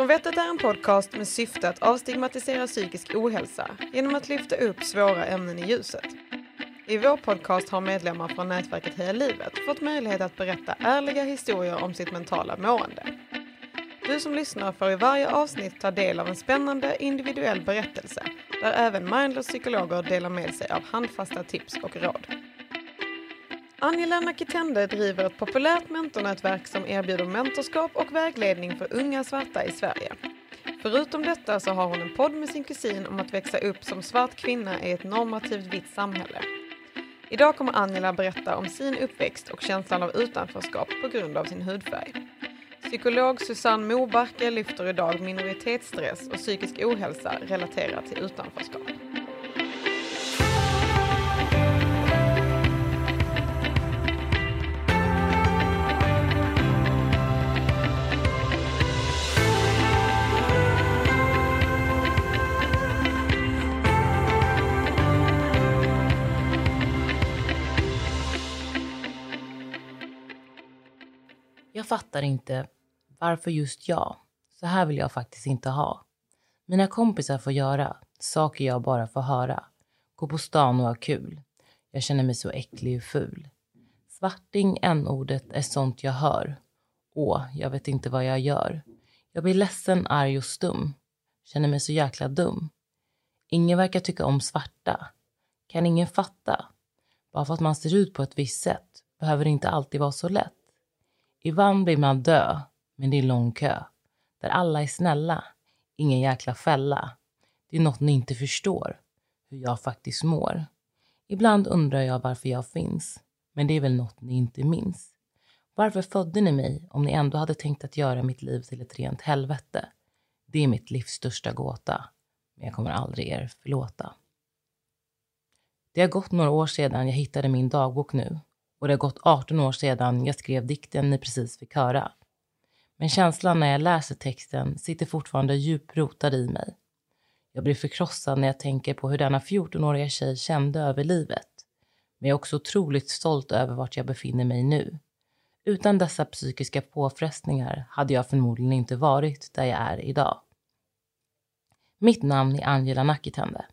Från Vettet är en podcast med syfte att avstigmatisera psykisk ohälsa genom att lyfta upp svåra ämnen i ljuset. I vår podcast har medlemmar från nätverket Heja Livet fått möjlighet att berätta ärliga historier om sitt mentala mående. Du som lyssnar får i varje avsnitt ta del av en spännande individuell berättelse där även mindless psykologer delar med sig av handfasta tips och råd. Angela Nakitende driver ett populärt mentornätverk som erbjuder mentorskap och vägledning för unga svarta i Sverige. Förutom detta så har hon en podd med sin kusin om att växa upp som svart kvinna i ett normativt vitt samhälle. Idag kommer Angela berätta om sin uppväxt och känslan av utanförskap på grund av sin hudfärg. Psykolog Susanne Mobarke lyfter idag minoritetsstress och psykisk ohälsa relaterat till utanförskap. Jag fattar inte varför just jag? Så här vill jag faktiskt inte ha. Mina kompisar får göra saker jag bara får höra. Gå på stan och ha kul. Jag känner mig så äcklig och ful. Svarting, n-ordet, är sånt jag hör. Åh, jag vet inte vad jag gör. Jag blir ledsen, arg och stum. Känner mig så jäkla dum. Ingen verkar tycka om svarta. Kan ingen fatta? Bara för att man ser ut på ett visst sätt behöver det inte alltid vara så lätt. Ibland blir man dö, men det är lång kö. Där alla är snälla, ingen jäkla fälla. Det är något ni inte förstår, hur jag faktiskt mår. Ibland undrar jag varför jag finns, men det är väl något ni inte minns. Varför födde ni mig om ni ändå hade tänkt att göra mitt liv till ett rent helvete? Det är mitt livs största gåta, men jag kommer aldrig er förlåta. Det har gått några år sedan jag hittade min dagbok nu och det har gått 18 år sedan jag skrev dikten ni precis fick höra. Men känslan när jag läser texten sitter fortfarande djupt rotad i mig. Jag blir förkrossad när jag tänker på hur denna 14-åriga tjej kände över livet. Men jag är också otroligt stolt över vart jag befinner mig nu. Utan dessa psykiska påfrestningar hade jag förmodligen inte varit där jag är idag. Mitt namn är Angela Nakitende.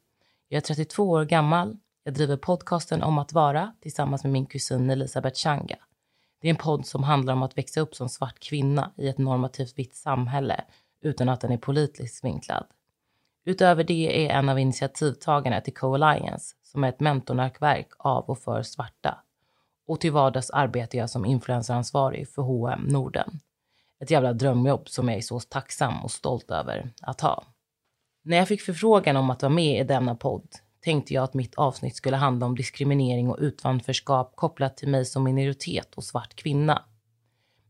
Jag är 32 år gammal. Jag driver podcasten Om att vara tillsammans med min kusin Elisabeth Changa. Det är en podd som handlar om att växa upp som svart kvinna i ett normativt vitt samhälle utan att den är politiskt vinklad. Utöver det är en av initiativtagarna till Co-Alliance som är ett mentornätverk av och för svarta. Och till vardags arbetar jag som influenceransvarig för H&M Norden. Ett jävla drömjobb som jag är så tacksam och stolt över att ha. När jag fick förfrågan om att vara med i denna podd tänkte jag att mitt avsnitt skulle handla om diskriminering och utanförskap kopplat till mig som minoritet och svart kvinna.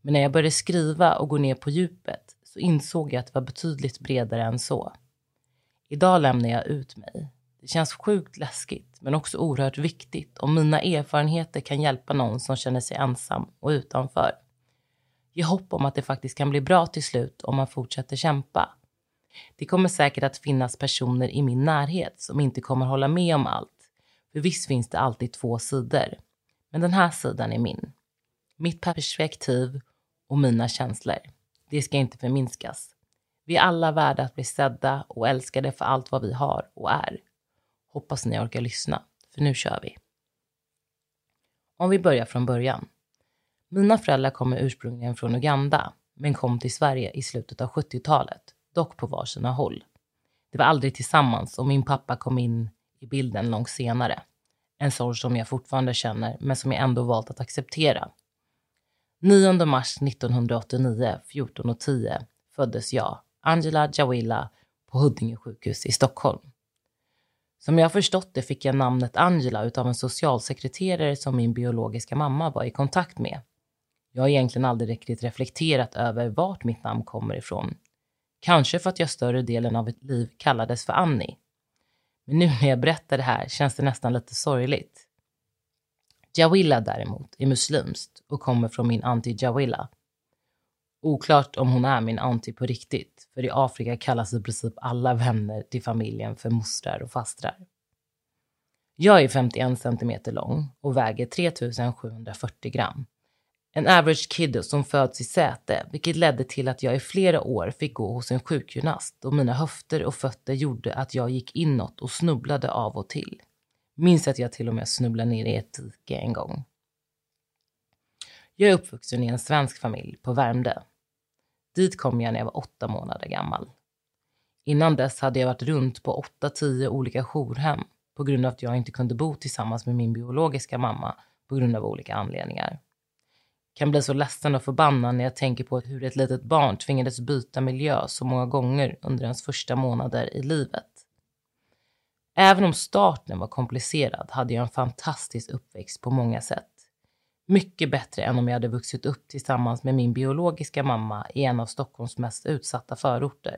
Men när jag började skriva och gå ner på djupet så insåg jag att det var betydligt bredare än så. Idag lämnar jag ut mig. Det känns sjukt läskigt, men också oerhört viktigt om mina erfarenheter kan hjälpa någon som känner sig ensam och utanför. Ge hopp om att det faktiskt kan bli bra till slut om man fortsätter kämpa. Det kommer säkert att finnas personer i min närhet som inte kommer hålla med om allt. För visst finns det alltid två sidor. Men den här sidan är min. Mitt perspektiv och mina känslor. Det ska inte förminskas. Vi är alla värda att bli sedda och älskade för allt vad vi har och är. Hoppas ni orkar lyssna, för nu kör vi. Om vi börjar från början. Mina föräldrar kommer ursprungligen från Uganda, men kom till Sverige i slutet av 70-talet dock på varsina håll. Det var aldrig tillsammans och min pappa kom in i bilden långt senare. En sorg som jag fortfarande känner, men som jag ändå valt att acceptera. 9 mars 1989, 14.10, föddes jag, Angela Jawila, på Huddinge sjukhus i Stockholm. Som jag förstått det fick jag namnet Angela utav en socialsekreterare som min biologiska mamma var i kontakt med. Jag har egentligen aldrig riktigt reflekterat över vart mitt namn kommer ifrån. Kanske för att jag större delen av mitt liv kallades för Annie. Men nu när jag berättar det här känns det nästan lite sorgligt. Jawilla däremot är muslimskt och kommer från min anti Jawilla. Oklart om hon är min anti på riktigt, för i Afrika kallas i princip alla vänner till familjen för mostrar och fastrar. Jag är 51 centimeter lång och väger 3740 gram. En average kid som föds i Säte, vilket ledde till att jag i flera år fick gå hos en sjukgymnast och mina höfter och fötter gjorde att jag gick inåt och snubblade av och till. Minns att jag till och med snubblade ner i ett dike en gång. Jag är uppvuxen i en svensk familj på Värmdö. Dit kom jag när jag var åtta månader gammal. Innan dess hade jag varit runt på åtta, tio olika jourhem på grund av att jag inte kunde bo tillsammans med min biologiska mamma på grund av olika anledningar. Kan bli så ledsen och förbannad när jag tänker på hur ett litet barn tvingades byta miljö så många gånger under ens första månader i livet. Även om starten var komplicerad hade jag en fantastisk uppväxt på många sätt. Mycket bättre än om jag hade vuxit upp tillsammans med min biologiska mamma i en av Stockholms mest utsatta förorter.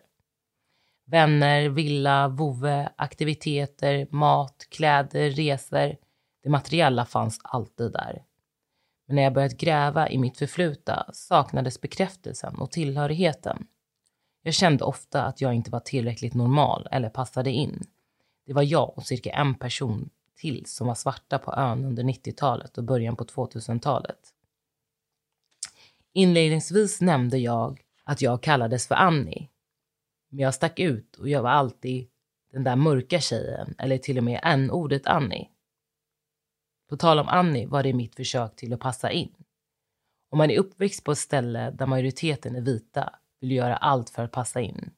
Vänner, villa, vovve, aktiviteter, mat, kläder, resor. Det materiella fanns alltid där. Men när jag börjat gräva i mitt förflutna saknades bekräftelsen och tillhörigheten. Jag kände ofta att jag inte var tillräckligt normal eller passade in. Det var jag och cirka en person till som var svarta på ön under 90-talet och början på 2000-talet. Inledningsvis nämnde jag att jag kallades för Annie. Men jag stack ut och jag var alltid den där mörka tjejen eller till och med n-ordet Annie. På tal om Annie var det mitt försök till att passa in. Om man är uppväxt på ett ställe där majoriteten är vita vill göra allt för att passa in.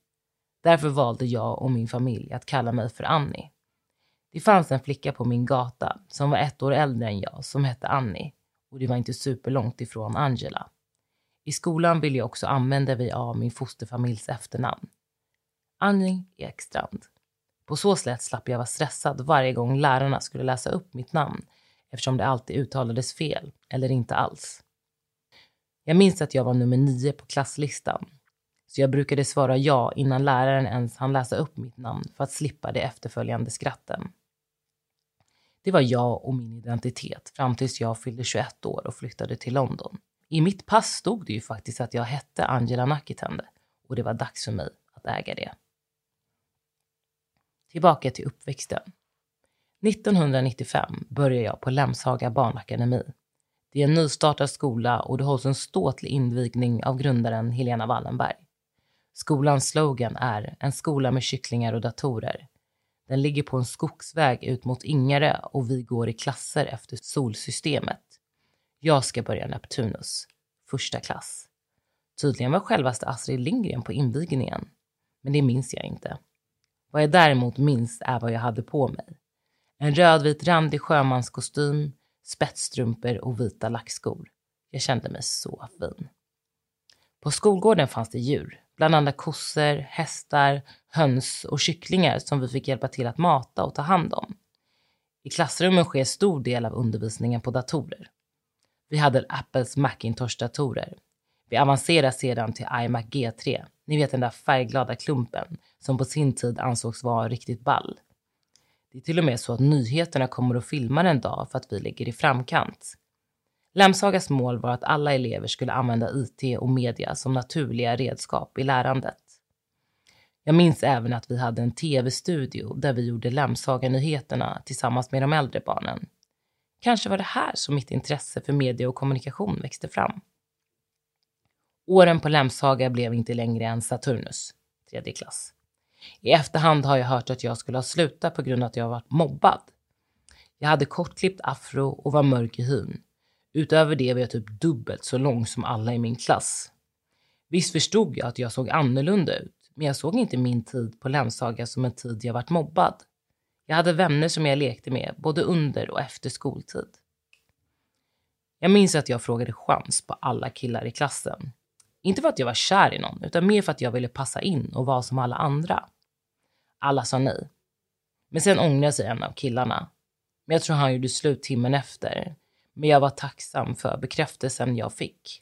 Därför valde jag och min familj att kalla mig för Annie. Det fanns en flicka på min gata som var ett år äldre än jag som hette Annie och det var inte superlångt ifrån Angela. I skolan ville jag också använda mig av min fosterfamiljs efternamn. Annie Ekstrand. På så sätt slapp jag vara stressad varje gång lärarna skulle läsa upp mitt namn eftersom det alltid uttalades fel eller inte alls. Jag minns att jag var nummer nio på klasslistan så jag brukade svara ja innan läraren ens hann läsa upp mitt namn för att slippa de efterföljande skratten. Det var jag och min identitet fram tills jag fyllde 21 år och flyttade till London. I mitt pass stod det ju faktiskt att jag hette Angela Nakitende och det var dags för mig att äga det. Tillbaka till uppväxten. 1995 börjar jag på Lämshaga barnakademi. Det är en nystartad skola och det hålls en ståtlig invigning av grundaren Helena Wallenberg. Skolans slogan är En skola med kycklingar och datorer. Den ligger på en skogsväg ut mot Ingarö och vi går i klasser efter solsystemet. Jag ska börja Neptunus, första klass. Tydligen var självaste Astrid Lindgren på invigningen, men det minns jag inte. Vad jag däremot minns är vad jag hade på mig. En rödvit randig sjömanskostym, spetsstrumpor och vita lackskor. Jag kände mig så fin. På skolgården fanns det djur, bland annat kossor, hästar, höns och kycklingar som vi fick hjälpa till att mata och ta hand om. I klassrummen sker stor del av undervisningen på datorer. Vi hade Apples Macintosh-datorer. Vi avancerade sedan till iMac G3, ni vet den där färgglada klumpen som på sin tid ansågs vara riktigt ball. Det är till och med så att nyheterna kommer att filma en dag för att vi ligger i framkant. Lämsagas mål var att alla elever skulle använda IT och media som naturliga redskap i lärandet. Jag minns även att vi hade en tv-studio där vi gjorde Lämsaga-nyheterna tillsammans med de äldre barnen. Kanske var det här som mitt intresse för media och kommunikation växte fram. Åren på Lämshaga blev inte längre än Saturnus, tredje klass. I efterhand har jag hört att jag skulle ha slutat på grund av att jag varit mobbad. Jag hade kortklippt afro och var mörk i hyn. Utöver det var jag typ dubbelt så lång som alla i min klass. Visst förstod jag att jag såg annorlunda ut, men jag såg inte min tid på Länshaga som en tid jag varit mobbad. Jag hade vänner som jag lekte med, både under och efter skoltid. Jag minns att jag frågade chans på alla killar i klassen. Inte för att jag var kär i någon, utan mer för att jag ville passa in och vara som alla andra. Alla sa nej. Men sen ångrade sig en av killarna. Men jag tror han gjorde slut timmen efter. Men jag var tacksam för bekräftelsen jag fick.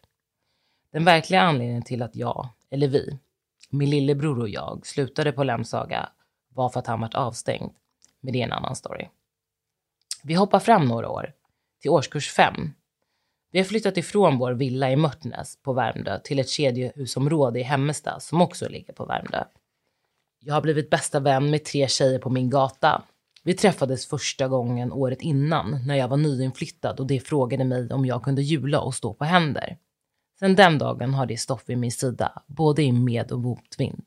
Den verkliga anledningen till att jag, eller vi, min lillebror och jag slutade på Lämsaga var för att han varit avstängd. Men det är en annan story. Vi hoppar fram några år, till årskurs fem. Vi har flyttat ifrån vår villa i Mörtnäs på Värmdö till ett kedjehusområde i Hemmestad som också ligger på Värmdö. Jag har blivit bästa vän med tre tjejer på min gata. Vi träffades första gången året innan när jag var nyinflyttad och de frågade mig om jag kunde jula och stå på händer. Sen den dagen har det stått vid min sida, både i med och motvind.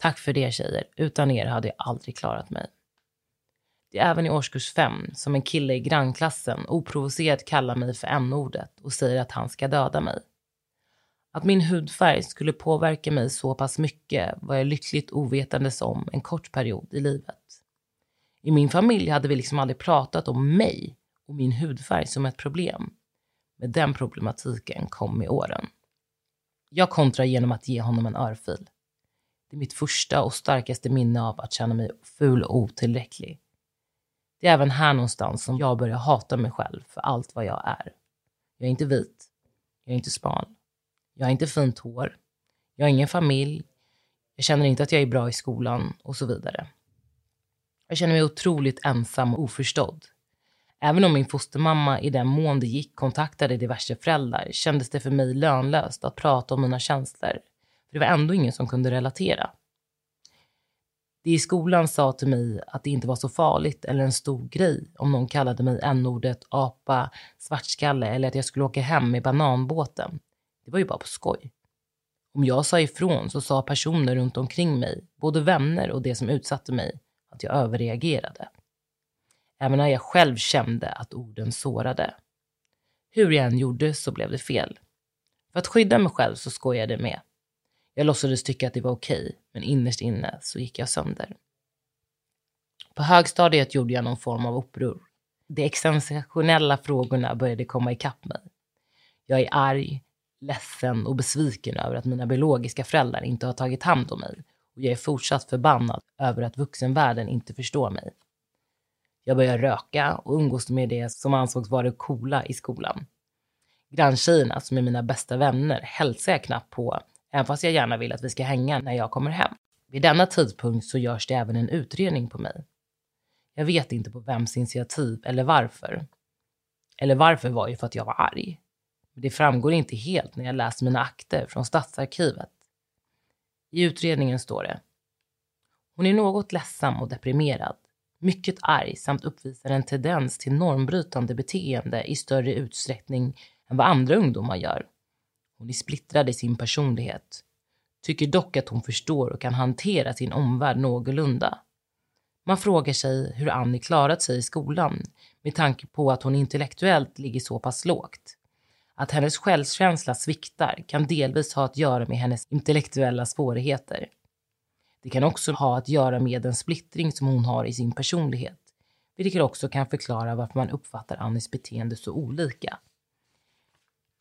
Tack för det tjejer, utan er hade jag aldrig klarat mig. Det är även i årskurs fem som en kille i grannklassen oprovocerat kallar mig för n-ordet och säger att han ska döda mig. Att min hudfärg skulle påverka mig så pass mycket var jag lyckligt ovetandes om en kort period i livet. I min familj hade vi liksom aldrig pratat om mig och min hudfärg som ett problem. Men den problematiken kom med åren. Jag kontrar genom att ge honom en örfil. Det är mitt första och starkaste minne av att känna mig ful och otillräcklig. Det är även här någonstans som jag börjar hata mig själv för allt vad jag är. Jag är inte vit. Jag är inte smal. Jag har inte fint hår. Jag har ingen familj. Jag känner inte att jag är bra i skolan och så vidare. Jag känner mig otroligt ensam och oförstådd. Även om min fostermamma i den mån det gick kontaktade diverse föräldrar kändes det för mig lönlöst att prata om mina känslor. För det var ändå ingen som kunde relatera. Det i skolan sa till mig att det inte var så farligt eller en stor grej om någon kallade mig n-ordet, apa, svartskalle eller att jag skulle åka hem med bananbåten. Det var ju bara på skoj. Om jag sa ifrån så sa personer runt omkring mig, både vänner och det som utsatte mig, att jag överreagerade. Även när jag själv kände att orden sårade. Hur jag än gjorde så blev det fel. För att skydda mig själv så skojade jag med. Jag låtsades tycka att det var okej, men innerst inne så gick jag sönder. På högstadiet gjorde jag någon form av uppror. De existentiella frågorna började komma ikapp mig. Jag är arg, ledsen och besviken över att mina biologiska föräldrar inte har tagit hand om mig och jag är fortsatt förbannad över att vuxenvärlden inte förstår mig. Jag börjar röka och umgås med det som ansågs vara det coola i skolan. Granntjejerna, som är mina bästa vänner, hälsar jag knappt på, även fast jag gärna vill att vi ska hänga när jag kommer hem. Vid denna tidpunkt så görs det även en utredning på mig. Jag vet inte på vems initiativ eller varför. Eller varför var ju för att jag var arg. Men det framgår inte helt när jag läser mina akter från Stadsarkivet. I utredningen står det. Hon är något ledsam och deprimerad, mycket arg samt uppvisar en tendens till normbrytande beteende i större utsträckning än vad andra ungdomar gör. Hon är splittrad i sin personlighet, tycker dock att hon förstår och kan hantera sin omvärld någorlunda. Man frågar sig hur Annie klarat sig i skolan med tanke på att hon intellektuellt ligger så pass lågt. Att hennes självkänsla sviktar kan delvis ha att göra med hennes intellektuella svårigheter. Det kan också ha att göra med den splittring som hon har i sin personlighet, vilket också kan förklara varför man uppfattar Annies beteende så olika.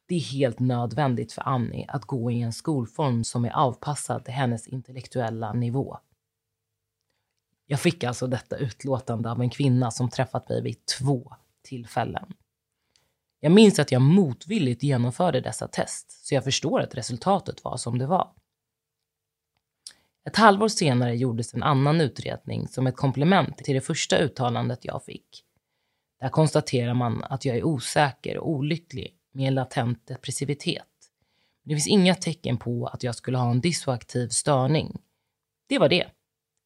Det är helt nödvändigt för Annie att gå i en skolform som är avpassad till hennes intellektuella nivå. Jag fick alltså detta utlåtande av en kvinna som träffat mig vid två tillfällen. Jag minns att jag motvilligt genomförde dessa test, så jag förstår att resultatet var som det var. Ett halvår senare gjordes en annan utredning som ett komplement till det första uttalandet jag fick. Där konstaterar man att jag är osäker och olycklig med en latent depressivitet. Det finns inga tecken på att jag skulle ha en dissoaktiv störning. Det var det.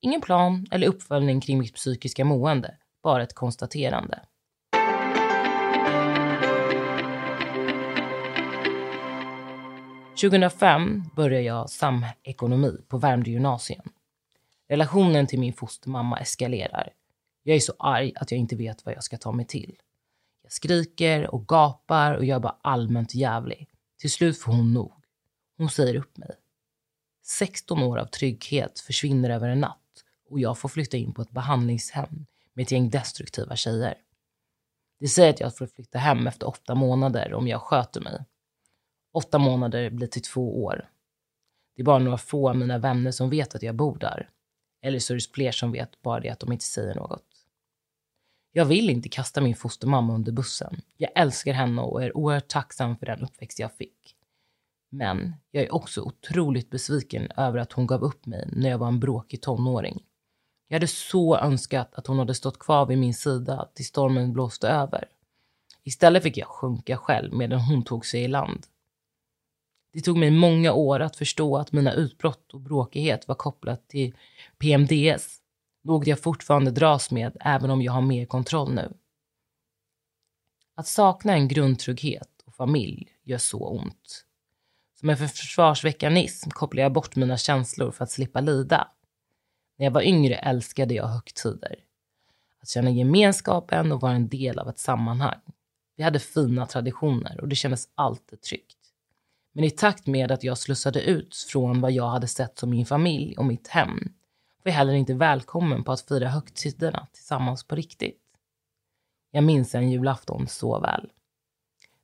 Ingen plan eller uppföljning kring mitt psykiska mående, bara ett konstaterande. 2005 började jag samekonomi på Värmdö gymnasium. Relationen till min fostermamma eskalerar. Jag är så arg att jag inte vet vad jag ska ta mig till. Jag skriker och gapar och jag är bara allmänt jävlig. Till slut får hon nog. Hon säger upp mig. 16 år av trygghet försvinner över en natt och jag får flytta in på ett behandlingshem med ett gäng destruktiva tjejer. De säger att jag får flytta hem efter åtta månader om jag sköter mig. Åtta månader blir till två år. Det är bara några få av mina vänner som vet att jag bor där. Eller så är det fler som vet, bara det att de inte säger något. Jag vill inte kasta min fostermamma under bussen. Jag älskar henne och är oerhört tacksam för den uppväxt jag fick. Men jag är också otroligt besviken över att hon gav upp mig när jag var en bråkig tonåring. Jag hade så önskat att hon hade stått kvar vid min sida tills stormen blåste över. Istället fick jag sjunka själv medan hon tog sig i land. Det tog mig många år att förstå att mina utbrott och bråkighet var kopplat till PMDS, något jag fortfarande dras med även om jag har mer kontroll nu. Att sakna en grundtrygghet och familj gör så ont. Som en försvarsmekanism kopplar jag bort mina känslor för att slippa lida. När jag var yngre älskade jag högtider. Att känna gemenskapen och vara en del av ett sammanhang. Vi hade fina traditioner och det kändes alltid tryggt. Men i takt med att jag slussade ut från vad jag hade sett som min familj och mitt hem var heller inte välkommen på att fira högtiderna tillsammans på riktigt. Jag minns en julafton så väl.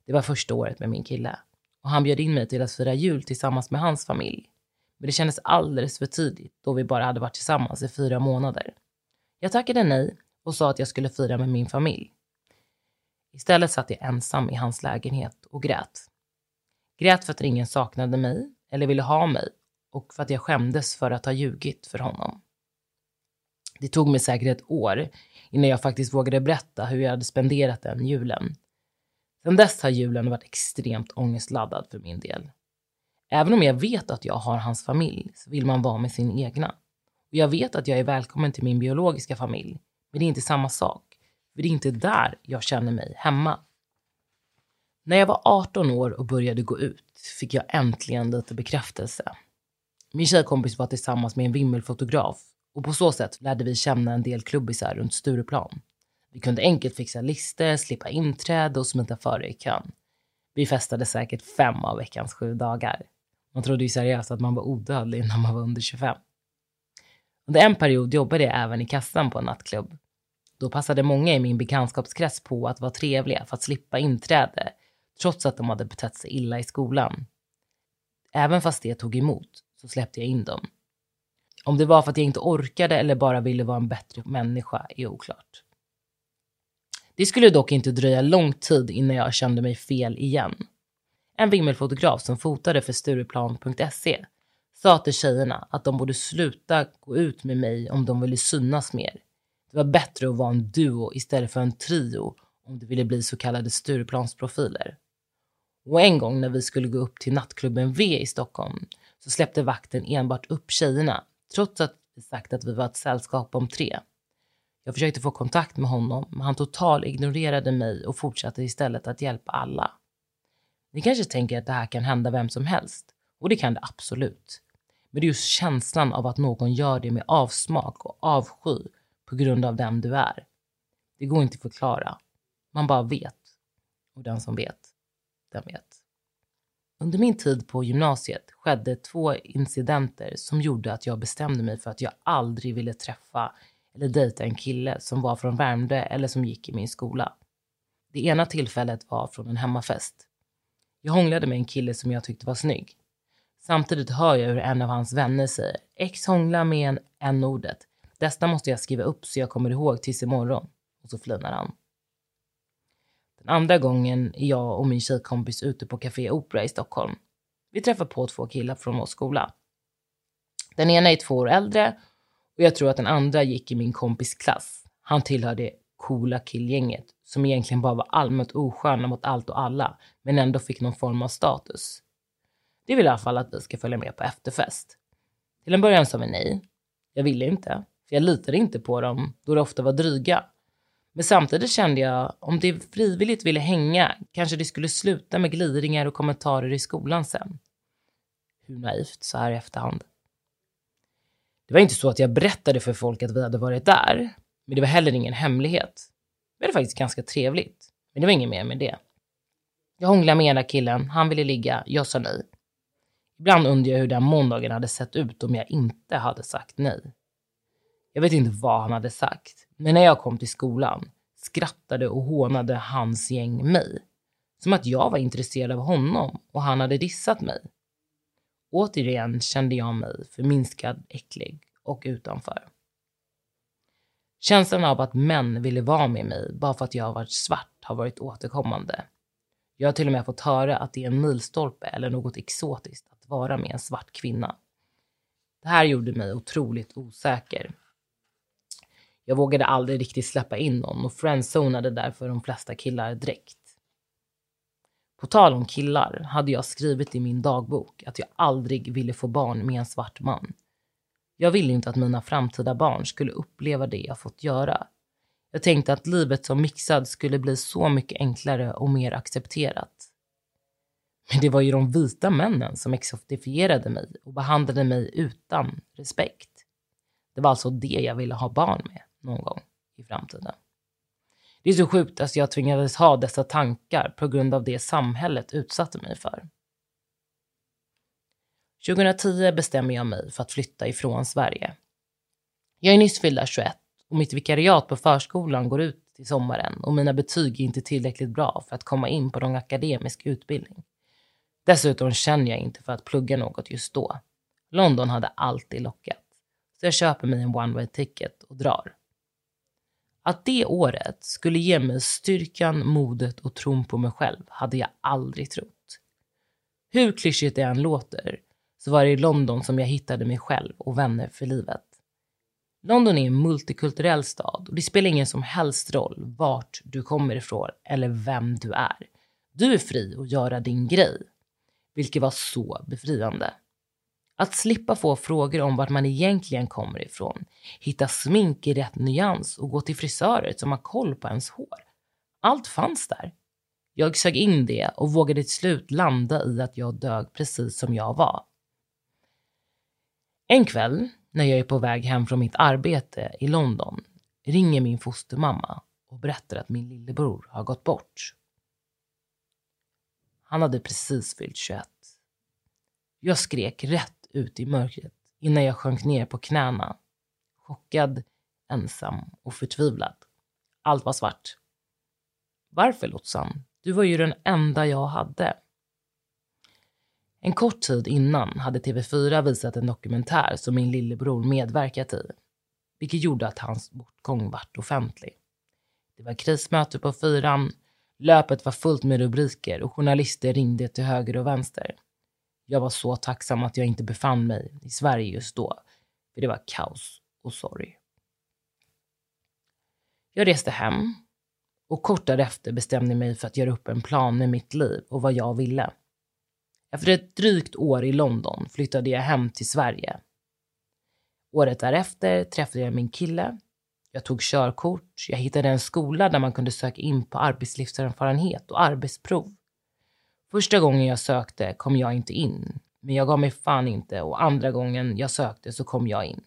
Det var första året med min kille och han bjöd in mig till att fira jul tillsammans med hans familj. Men det kändes alldeles för tidigt då vi bara hade varit tillsammans i fyra månader. Jag tackade nej och sa att jag skulle fira med min familj. Istället satt jag ensam i hans lägenhet och grät. Grät för att ingen saknade mig eller ville ha mig och för att jag skämdes för att ha ljugit för honom. Det tog mig säkert ett år innan jag faktiskt vågade berätta hur jag hade spenderat den julen. Sedan dess har julen varit extremt ångestladdad för min del. Även om jag vet att jag har hans familj så vill man vara med sin egna. Och jag vet att jag är välkommen till min biologiska familj, men det är inte samma sak. För det är inte där jag känner mig hemma. När jag var 18 år och började gå ut fick jag äntligen lite bekräftelse. Min tjejkompis var tillsammans med en vimmelfotograf och på så sätt lärde vi känna en del klubbisar runt Stureplan. Vi kunde enkelt fixa listor, slippa inträde och smita före i kön. Vi festade säkert fem av veckans sju dagar. Man trodde ju seriöst att man var odödlig när man var under 25. Under en period jobbade jag även i kassan på en nattklubb. Då passade många i min bekantskapskrets på att vara trevliga för att slippa inträde, trots att de hade betett sig illa i skolan. Även fast det tog emot så släppte jag in dem. Om det var för att jag inte orkade eller bara ville vara en bättre människa är oklart. Det skulle dock inte dröja lång tid innan jag kände mig fel igen. En vimmelfotograf som fotade för Stureplan.se sa till tjejerna att de borde sluta gå ut med mig om de ville synas mer. Det var bättre att vara en duo istället för en trio om det ville bli så kallade Stureplansprofiler. Och en gång när vi skulle gå upp till nattklubben V i Stockholm så släppte vakten enbart upp tjejerna trots att vi sagt att vi var ett sällskap om tre. Jag försökte få kontakt med honom, men han total ignorerade mig och fortsatte istället att hjälpa alla. Ni kanske tänker att det här kan hända vem som helst, och det kan det absolut. Men det är just känslan av att någon gör det med avsmak och avsky på grund av den du är. Det går inte att förklara. Man bara vet. Och den som vet, den vet. Under min tid på gymnasiet skedde två incidenter som gjorde att jag bestämde mig för att jag aldrig ville träffa eller dejta en kille som var från Värmdö eller som gick i min skola. Det ena tillfället var från en hemmafest. Jag hånglade med en kille som jag tyckte var snygg. Samtidigt hör jag hur en av hans vänner säger X hångla med en n-ordet. Detta måste jag skriva upp så jag kommer ihåg tills imorgon. Och så flinar han. Den andra gången är jag och min tjejkompis ute på Café Opera i Stockholm. Vi träffar på två killar från vår skola. Den ena är två år äldre och jag tror att den andra gick i min kompis klass. Han tillhör det coola killgänget som egentligen bara var allmänt osköna mot allt och alla, men ändå fick någon form av status. De vill i alla fall att vi ska följa med på efterfest. Till en början sa vi nej. Jag ville inte, för jag litade inte på dem då de ofta var dryga. Men samtidigt kände jag, om de frivilligt ville hänga, kanske det skulle sluta med gliringar och kommentarer i skolan sen. Hur naivt så här i efterhand. Det var inte så att jag berättade för folk att vi hade varit där, men det var heller ingen hemlighet. Vi hade faktiskt ganska trevligt, men det var inget mer med det. Jag hånglade med ena killen, han ville ligga, jag sa nej. Ibland undrar jag hur den måndagen hade sett ut om jag inte hade sagt nej. Jag vet inte vad han hade sagt, men när jag kom till skolan skrattade och hånade hans gäng mig. Som att jag var intresserad av honom och han hade dissat mig. Återigen kände jag mig förminskad, äcklig och utanför. Känslan av att män ville vara med mig bara för att jag har varit svart har varit återkommande. Jag har till och med fått höra att det är en milstolpe eller något exotiskt att vara med en svart kvinna. Det här gjorde mig otroligt osäker. Jag vågade aldrig riktigt släppa in någon och friendzonade därför de flesta killar direkt. På tal om killar hade jag skrivit i min dagbok att jag aldrig ville få barn med en svart man. Jag ville inte att mina framtida barn skulle uppleva det jag fått göra. Jag tänkte att livet som mixad skulle bli så mycket enklare och mer accepterat. Men det var ju de vita männen som exotifierade mig och behandlade mig utan respekt. Det var alltså det jag ville ha barn med någon gång i framtiden. Det är så sjukt att jag tvingades ha dessa tankar på grund av det samhället utsatte mig för. 2010 bestämmer jag mig för att flytta ifrån Sverige. Jag är nyss fyllda 21 och mitt vikariat på förskolan går ut till sommaren och mina betyg är inte tillräckligt bra för att komma in på någon akademisk utbildning. Dessutom känner jag inte för att plugga något just då. London hade alltid lockat. Så jag köper mig en one way ticket och drar. Att det året skulle ge mig styrkan, modet och tron på mig själv hade jag aldrig trott. Hur klyschigt det än låter så var det i London som jag hittade mig själv och vänner för livet. London är en multikulturell stad och det spelar ingen som helst roll vart du kommer ifrån eller vem du är. Du är fri att göra din grej, vilket var så befriande. Att slippa få frågor om vart man egentligen kommer ifrån, hitta smink i rätt nyans och gå till frisörer som har koll på ens hår. Allt fanns där. Jag sög in det och vågade till slut landa i att jag dög precis som jag var. En kväll när jag är på väg hem från mitt arbete i London ringer min fostermamma och berättar att min lillebror har gått bort. Han hade precis fyllt 21. Jag skrek rätt ut i mörkret innan jag sjönk ner på knäna. Chockad, ensam och förtvivlad. Allt var svart. Varför Lotsan? Du var ju den enda jag hade. En kort tid innan hade TV4 visat en dokumentär som min lillebror medverkat i, vilket gjorde att hans bortgång vart offentlig. Det var krismöte på fyran, löpet var fullt med rubriker och journalister ringde till höger och vänster. Jag var så tacksam att jag inte befann mig i Sverige just då, för det var kaos och sorg. Jag reste hem och kort därefter bestämde jag mig för att göra upp en plan med mitt liv och vad jag ville. Efter ett drygt år i London flyttade jag hem till Sverige. Året därefter träffade jag min kille. Jag tog körkort. Jag hittade en skola där man kunde söka in på arbetslivserfarenhet och arbetsprov. Första gången jag sökte kom jag inte in, men jag gav mig fan inte och andra gången jag sökte så kom jag in.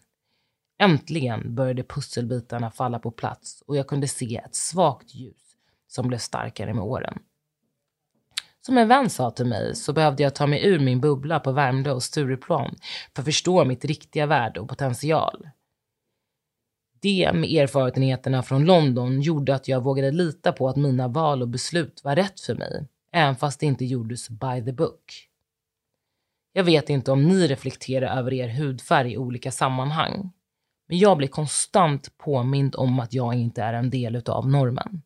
Äntligen började pusselbitarna falla på plats och jag kunde se ett svagt ljus som blev starkare med åren. Som en vän sa till mig så behövde jag ta mig ur min bubbla på Värmdö och Stureplan för att förstå mitt riktiga värde och potential. Det med erfarenheterna från London gjorde att jag vågade lita på att mina val och beslut var rätt för mig, även fast det inte gjordes by the book. Jag vet inte om ni reflekterar över er hudfärg i olika sammanhang, men jag blir konstant påmind om att jag inte är en del av normen.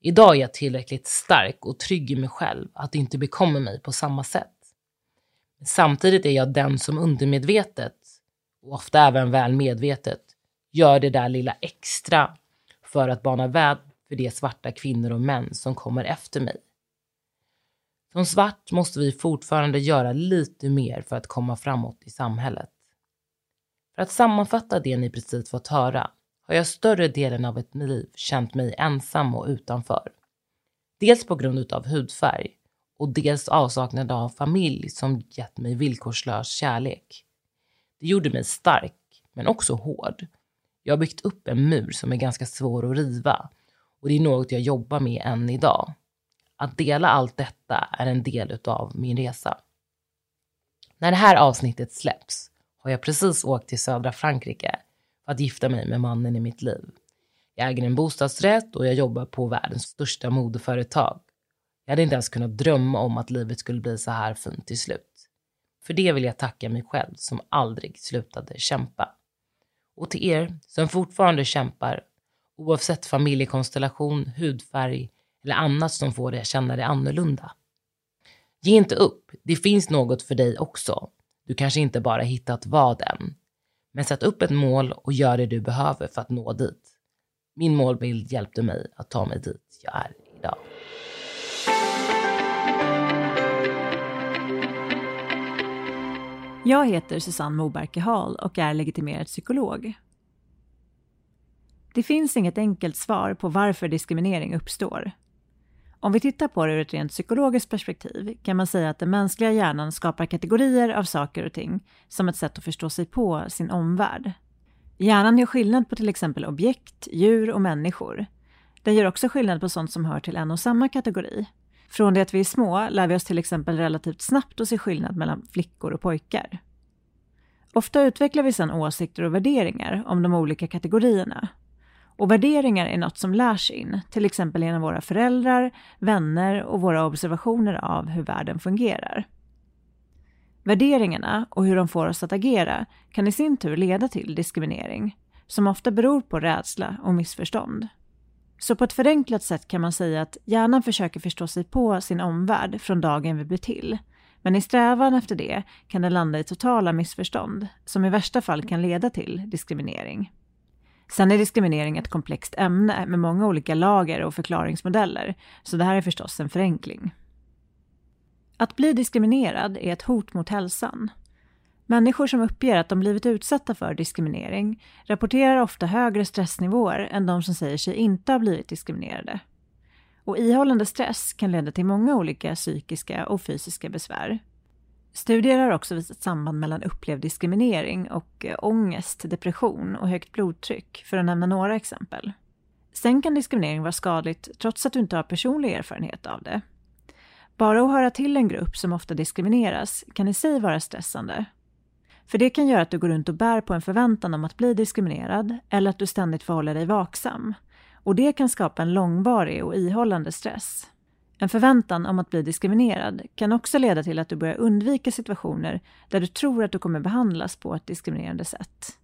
Idag är jag tillräckligt stark och trygg i mig själv att det inte bekommer mig på samma sätt. Men samtidigt är jag den som undermedvetet, och ofta även väl medvetet, gör det där lilla extra för att bana väg för de svarta kvinnor och män som kommer efter mig. Som svart måste vi fortfarande göra lite mer för att komma framåt i samhället. För att sammanfatta det ni precis fått höra har jag större delen av ett liv känt mig ensam och utanför. Dels på grund av hudfärg och dels avsaknad av familj som gett mig villkorslös kärlek. Det gjorde mig stark, men också hård. Jag har byggt upp en mur som är ganska svår att riva och det är något jag jobbar med än idag. Att dela allt detta är en del av min resa. När det här avsnittet släpps har jag precis åkt till södra Frankrike för att gifta mig med mannen i mitt liv. Jag äger en bostadsrätt och jag jobbar på världens största modeföretag. Jag hade inte ens kunnat drömma om att livet skulle bli så här fint till slut. För det vill jag tacka mig själv som aldrig slutade kämpa. Och till er som fortfarande kämpar, oavsett familjekonstellation, hudfärg eller annat som får dig att känna dig annorlunda. Ge inte upp, det finns något för dig också. Du kanske inte bara hittat vad än, men sätt upp ett mål och gör det du behöver för att nå dit. Min målbild hjälpte mig att ta mig dit jag är idag. Jag heter Susanne Moberke Hall och är legitimerad psykolog. Det finns inget enkelt svar på varför diskriminering uppstår. Om vi tittar på det ur ett rent psykologiskt perspektiv kan man säga att den mänskliga hjärnan skapar kategorier av saker och ting som ett sätt att förstå sig på sin omvärld. Hjärnan gör skillnad på till exempel objekt, djur och människor. Den gör också skillnad på sånt som hör till en och samma kategori. Från det att vi är små lär vi oss till exempel relativt snabbt att se skillnad mellan flickor och pojkar. Ofta utvecklar vi sedan åsikter och värderingar om de olika kategorierna. Och värderingar är något som lärs in, till exempel genom våra föräldrar, vänner och våra observationer av hur världen fungerar. Värderingarna och hur de får oss att agera kan i sin tur leda till diskriminering, som ofta beror på rädsla och missförstånd. Så på ett förenklat sätt kan man säga att hjärnan försöker förstå sig på sin omvärld från dagen vi blir till. Men i strävan efter det kan den landa i totala missförstånd, som i värsta fall kan leda till diskriminering. Sen är diskriminering ett komplext ämne med många olika lager och förklaringsmodeller, så det här är förstås en förenkling. Att bli diskriminerad är ett hot mot hälsan. Människor som uppger att de blivit utsatta för diskriminering rapporterar ofta högre stressnivåer än de som säger sig inte ha blivit diskriminerade. Och ihållande stress kan leda till många olika psykiska och fysiska besvär. Studier har också visat samband mellan upplevd diskriminering och eh, ångest, depression och högt blodtryck, för att nämna några exempel. Sen kan diskriminering vara skadligt trots att du inte har personlig erfarenhet av det. Bara att höra till en grupp som ofta diskrimineras kan i sig vara stressande. För det kan göra att du går runt och bär på en förväntan om att bli diskriminerad eller att du ständigt förhåller dig vaksam. Och det kan skapa en långvarig och ihållande stress. En förväntan om att bli diskriminerad kan också leda till att du börjar undvika situationer där du tror att du kommer behandlas på ett diskriminerande sätt.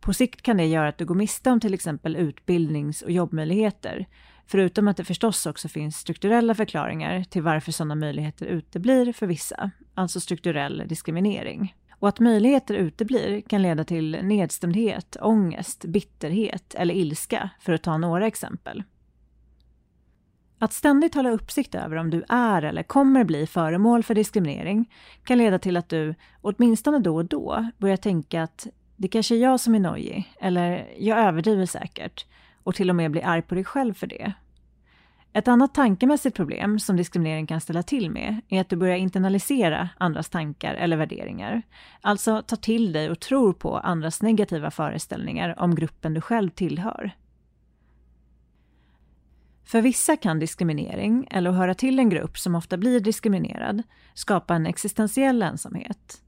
På sikt kan det göra att du går miste om till exempel utbildnings och jobbmöjligheter, förutom att det förstås också finns strukturella förklaringar till varför sådana möjligheter uteblir för vissa, alltså strukturell diskriminering. Och att möjligheter uteblir kan leda till nedstämdhet, ångest, bitterhet eller ilska, för att ta några exempel. Att ständigt hålla uppsikt över om du är eller kommer bli föremål för diskriminering kan leda till att du, åtminstone då och då, börjar tänka att det kanske är jag som är nojig, eller jag överdriver säkert, och till och med blir arg på dig själv för det. Ett annat tankemässigt problem som diskriminering kan ställa till med är att du börjar internalisera andras tankar eller värderingar. Alltså tar till dig och tror på andras negativa föreställningar om gruppen du själv tillhör. För vissa kan diskriminering, eller att höra till en grupp som ofta blir diskriminerad, skapa en existentiell ensamhet.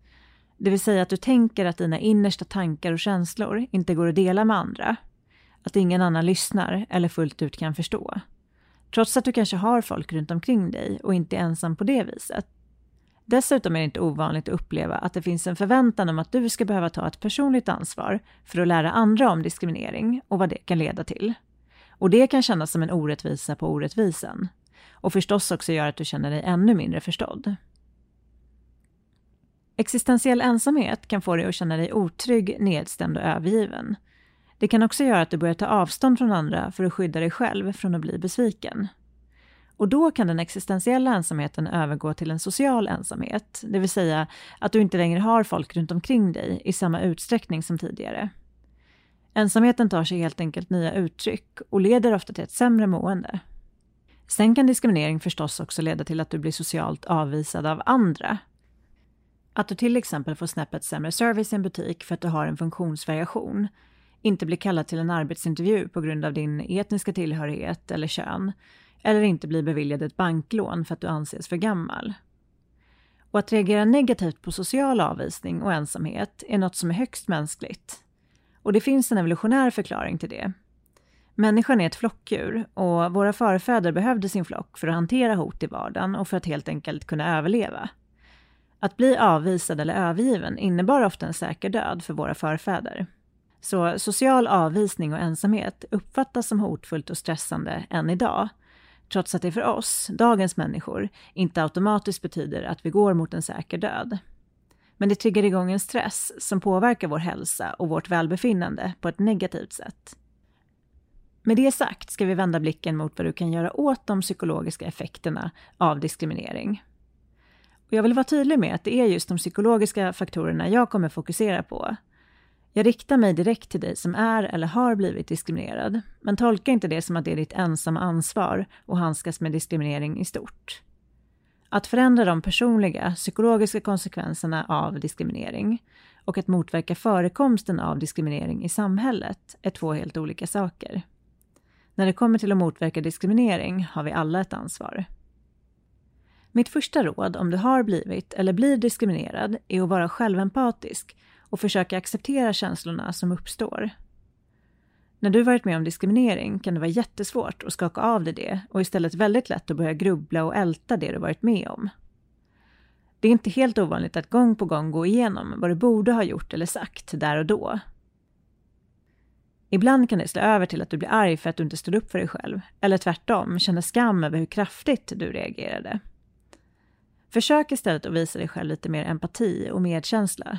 Det vill säga att du tänker att dina innersta tankar och känslor inte går att dela med andra. Att ingen annan lyssnar eller fullt ut kan förstå. Trots att du kanske har folk runt omkring dig och inte är ensam på det viset. Dessutom är det inte ovanligt att uppleva att det finns en förväntan om att du ska behöva ta ett personligt ansvar för att lära andra om diskriminering och vad det kan leda till. Och det kan kännas som en orättvisa på orättvisan. Och förstås också göra att du känner dig ännu mindre förstådd. Existentiell ensamhet kan få dig att känna dig otrygg, nedstämd och övergiven. Det kan också göra att du börjar ta avstånd från andra för att skydda dig själv från att bli besviken. Och då kan den existentiella ensamheten övergå till en social ensamhet, det vill säga att du inte längre har folk runt omkring dig i samma utsträckning som tidigare. Ensamheten tar sig helt enkelt nya uttryck och leder ofta till ett sämre mående. Sen kan diskriminering förstås också leda till att du blir socialt avvisad av andra. Att du till exempel får snäppet sämre service i en butik för att du har en funktionsvariation, inte blir kallad till en arbetsintervju på grund av din etniska tillhörighet eller kön, eller inte blir beviljad ett banklån för att du anses för gammal. Och att reagera negativt på social avvisning och ensamhet är något som är högst mänskligt. Och det finns en evolutionär förklaring till det. Människan är ett flockdjur och våra förfäder behövde sin flock för att hantera hot i vardagen och för att helt enkelt kunna överleva. Att bli avvisad eller övergiven innebar ofta en säker död för våra förfäder. Så social avvisning och ensamhet uppfattas som hotfullt och stressande än idag, trots att det för oss, dagens människor, inte automatiskt betyder att vi går mot en säker död. Men det triggar igång en stress som påverkar vår hälsa och vårt välbefinnande på ett negativt sätt. Med det sagt ska vi vända blicken mot vad du kan göra åt de psykologiska effekterna av diskriminering. Och jag vill vara tydlig med att det är just de psykologiska faktorerna jag kommer fokusera på. Jag riktar mig direkt till dig som är eller har blivit diskriminerad, men tolka inte det som att det är ditt ensamma ansvar att handskas med diskriminering i stort. Att förändra de personliga, psykologiska konsekvenserna av diskriminering och att motverka förekomsten av diskriminering i samhället är två helt olika saker. När det kommer till att motverka diskriminering har vi alla ett ansvar. Mitt första råd om du har blivit eller blir diskriminerad är att vara självempatisk och försöka acceptera känslorna som uppstår. När du varit med om diskriminering kan det vara jättesvårt att skaka av dig det och istället väldigt lätt att börja grubbla och älta det du varit med om. Det är inte helt ovanligt att gång på gång gå igenom vad du borde ha gjort eller sagt där och då. Ibland kan det slå över till att du blir arg för att du inte stod upp för dig själv, eller tvärtom, känner skam över hur kraftigt du reagerade. Försök istället att visa dig själv lite mer empati och medkänsla.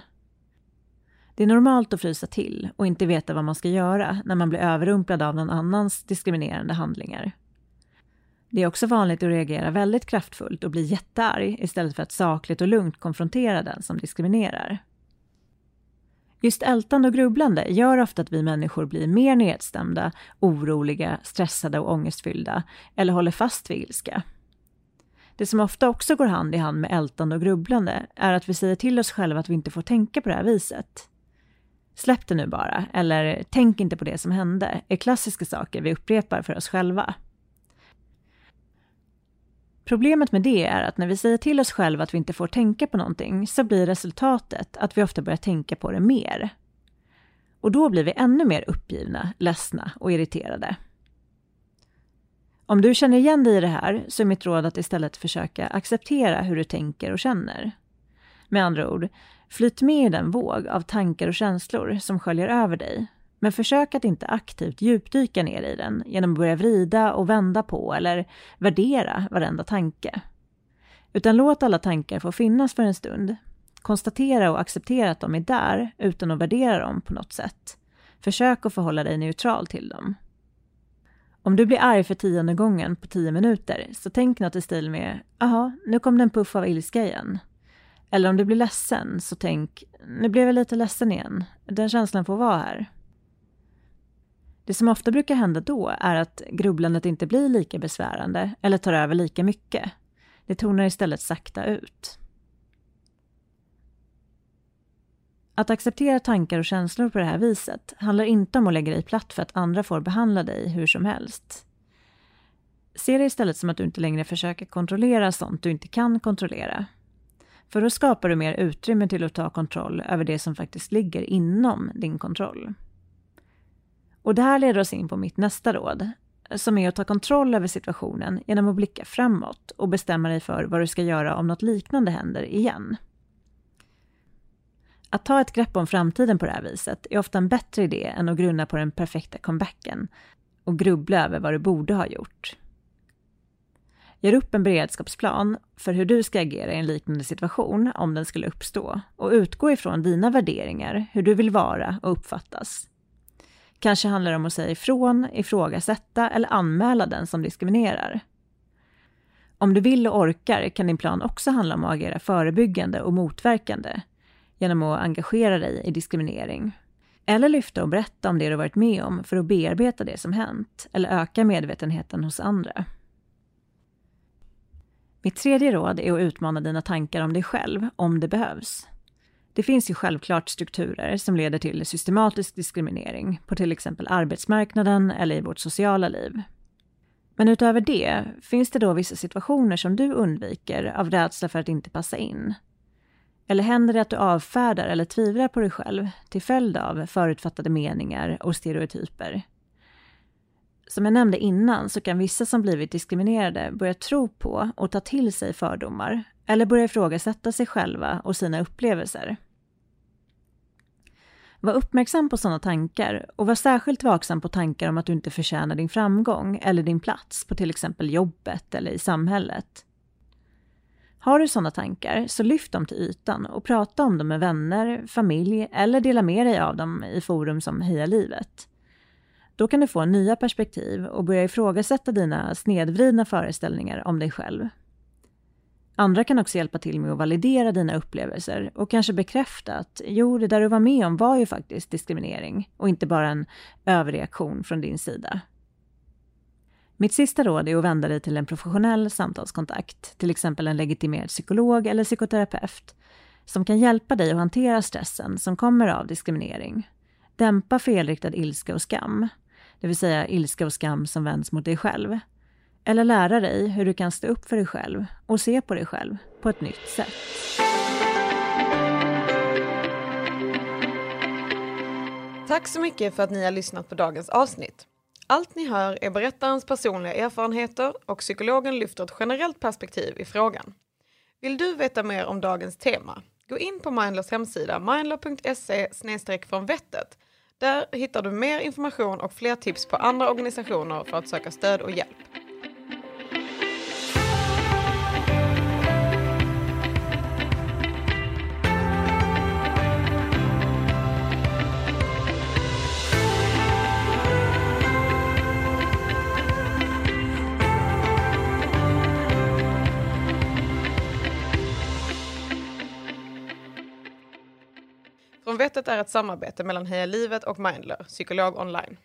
Det är normalt att frysa till och inte veta vad man ska göra när man blir överrumplad av någon annans diskriminerande handlingar. Det är också vanligt att reagera väldigt kraftfullt och bli jättearg istället för att sakligt och lugnt konfrontera den som diskriminerar. Just ältande och grubblande gör ofta att vi människor blir mer nedstämda, oroliga, stressade och ångestfyllda eller håller fast vid ilska. Det som ofta också går hand i hand med ältande och grubblande är att vi säger till oss själva att vi inte får tänka på det här viset. Släpp det nu bara, eller tänk inte på det som hände, är klassiska saker vi upprepar för oss själva. Problemet med det är att när vi säger till oss själva att vi inte får tänka på någonting så blir resultatet att vi ofta börjar tänka på det mer. Och då blir vi ännu mer uppgivna, ledsna och irriterade. Om du känner igen dig i det här så är mitt råd att istället försöka acceptera hur du tänker och känner. Med andra ord, flyt med i den våg av tankar och känslor som sköljer över dig. Men försök att inte aktivt djupdyka ner i den genom att börja vrida och vända på eller värdera varenda tanke. Utan låt alla tankar få finnas för en stund. Konstatera och acceptera att de är där utan att värdera dem på något sätt. Försök att förhålla dig neutral till dem. Om du blir arg för tionde gången på tio minuter, så tänk något i stil med ”aha, nu kom det en puff av ilska igen”. Eller om du blir ledsen, så tänk ”nu blev jag lite ledsen igen, den känslan får vara här”. Det som ofta brukar hända då är att grubblandet inte blir lika besvärande eller tar över lika mycket. Det tonar istället sakta ut. Att acceptera tankar och känslor på det här viset handlar inte om att lägga dig platt för att andra får behandla dig hur som helst. Se det istället som att du inte längre försöker kontrollera sånt du inte kan kontrollera. För då skapar du mer utrymme till att ta kontroll över det som faktiskt ligger inom din kontroll. Och det här leder oss in på mitt nästa råd, som är att ta kontroll över situationen genom att blicka framåt och bestämma dig för vad du ska göra om något liknande händer igen. Att ta ett grepp om framtiden på det här viset är ofta en bättre idé än att grunna på den perfekta comebacken och grubbla över vad du borde ha gjort. Gör upp en beredskapsplan för hur du ska agera i en liknande situation om den skulle uppstå och utgå ifrån dina värderingar, hur du vill vara och uppfattas. Kanske handlar det om att säga ifrån, ifrågasätta eller anmäla den som diskriminerar. Om du vill och orkar kan din plan också handla om att agera förebyggande och motverkande genom att engagera dig i diskriminering. Eller lyfta och berätta om det du varit med om för att bearbeta det som hänt eller öka medvetenheten hos andra. Mitt tredje råd är att utmana dina tankar om dig själv, om det behövs. Det finns ju självklart strukturer som leder till systematisk diskriminering på till exempel arbetsmarknaden eller i vårt sociala liv. Men utöver det, finns det då vissa situationer som du undviker av rädsla för att inte passa in? Eller händer det att du avfärdar eller tvivlar på dig själv till följd av förutfattade meningar och stereotyper? Som jag nämnde innan så kan vissa som blivit diskriminerade börja tro på och ta till sig fördomar eller börja ifrågasätta sig själva och sina upplevelser. Var uppmärksam på sådana tankar och var särskilt vaksam på tankar om att du inte förtjänar din framgång eller din plats på till exempel jobbet eller i samhället. Har du sådana tankar, så lyft dem till ytan och prata om dem med vänner, familj eller dela med dig av dem i forum som Heja livet. Då kan du få nya perspektiv och börja ifrågasätta dina snedvridna föreställningar om dig själv. Andra kan också hjälpa till med att validera dina upplevelser och kanske bekräfta att jo, det där du var med om var ju faktiskt diskriminering och inte bara en överreaktion från din sida. Mitt sista råd är att vända dig till en professionell samtalskontakt, till exempel en legitimerad psykolog eller psykoterapeut, som kan hjälpa dig att hantera stressen som kommer av diskriminering. Dämpa felriktad ilska och skam, det vill säga ilska och skam som vänds mot dig själv. Eller lära dig hur du kan stå upp för dig själv och se på dig själv på ett nytt sätt. Tack så mycket för att ni har lyssnat på dagens avsnitt. Allt ni hör är berättarens personliga erfarenheter och psykologen lyfter ett generellt perspektiv i frågan. Vill du veta mer om dagens tema? Gå in på Mindlers hemsida mindler.se från vettet. Där hittar du mer information och fler tips på andra organisationer för att söka stöd och hjälp. Från är ett samarbete mellan Heja Livet och Mindler, psykolog online.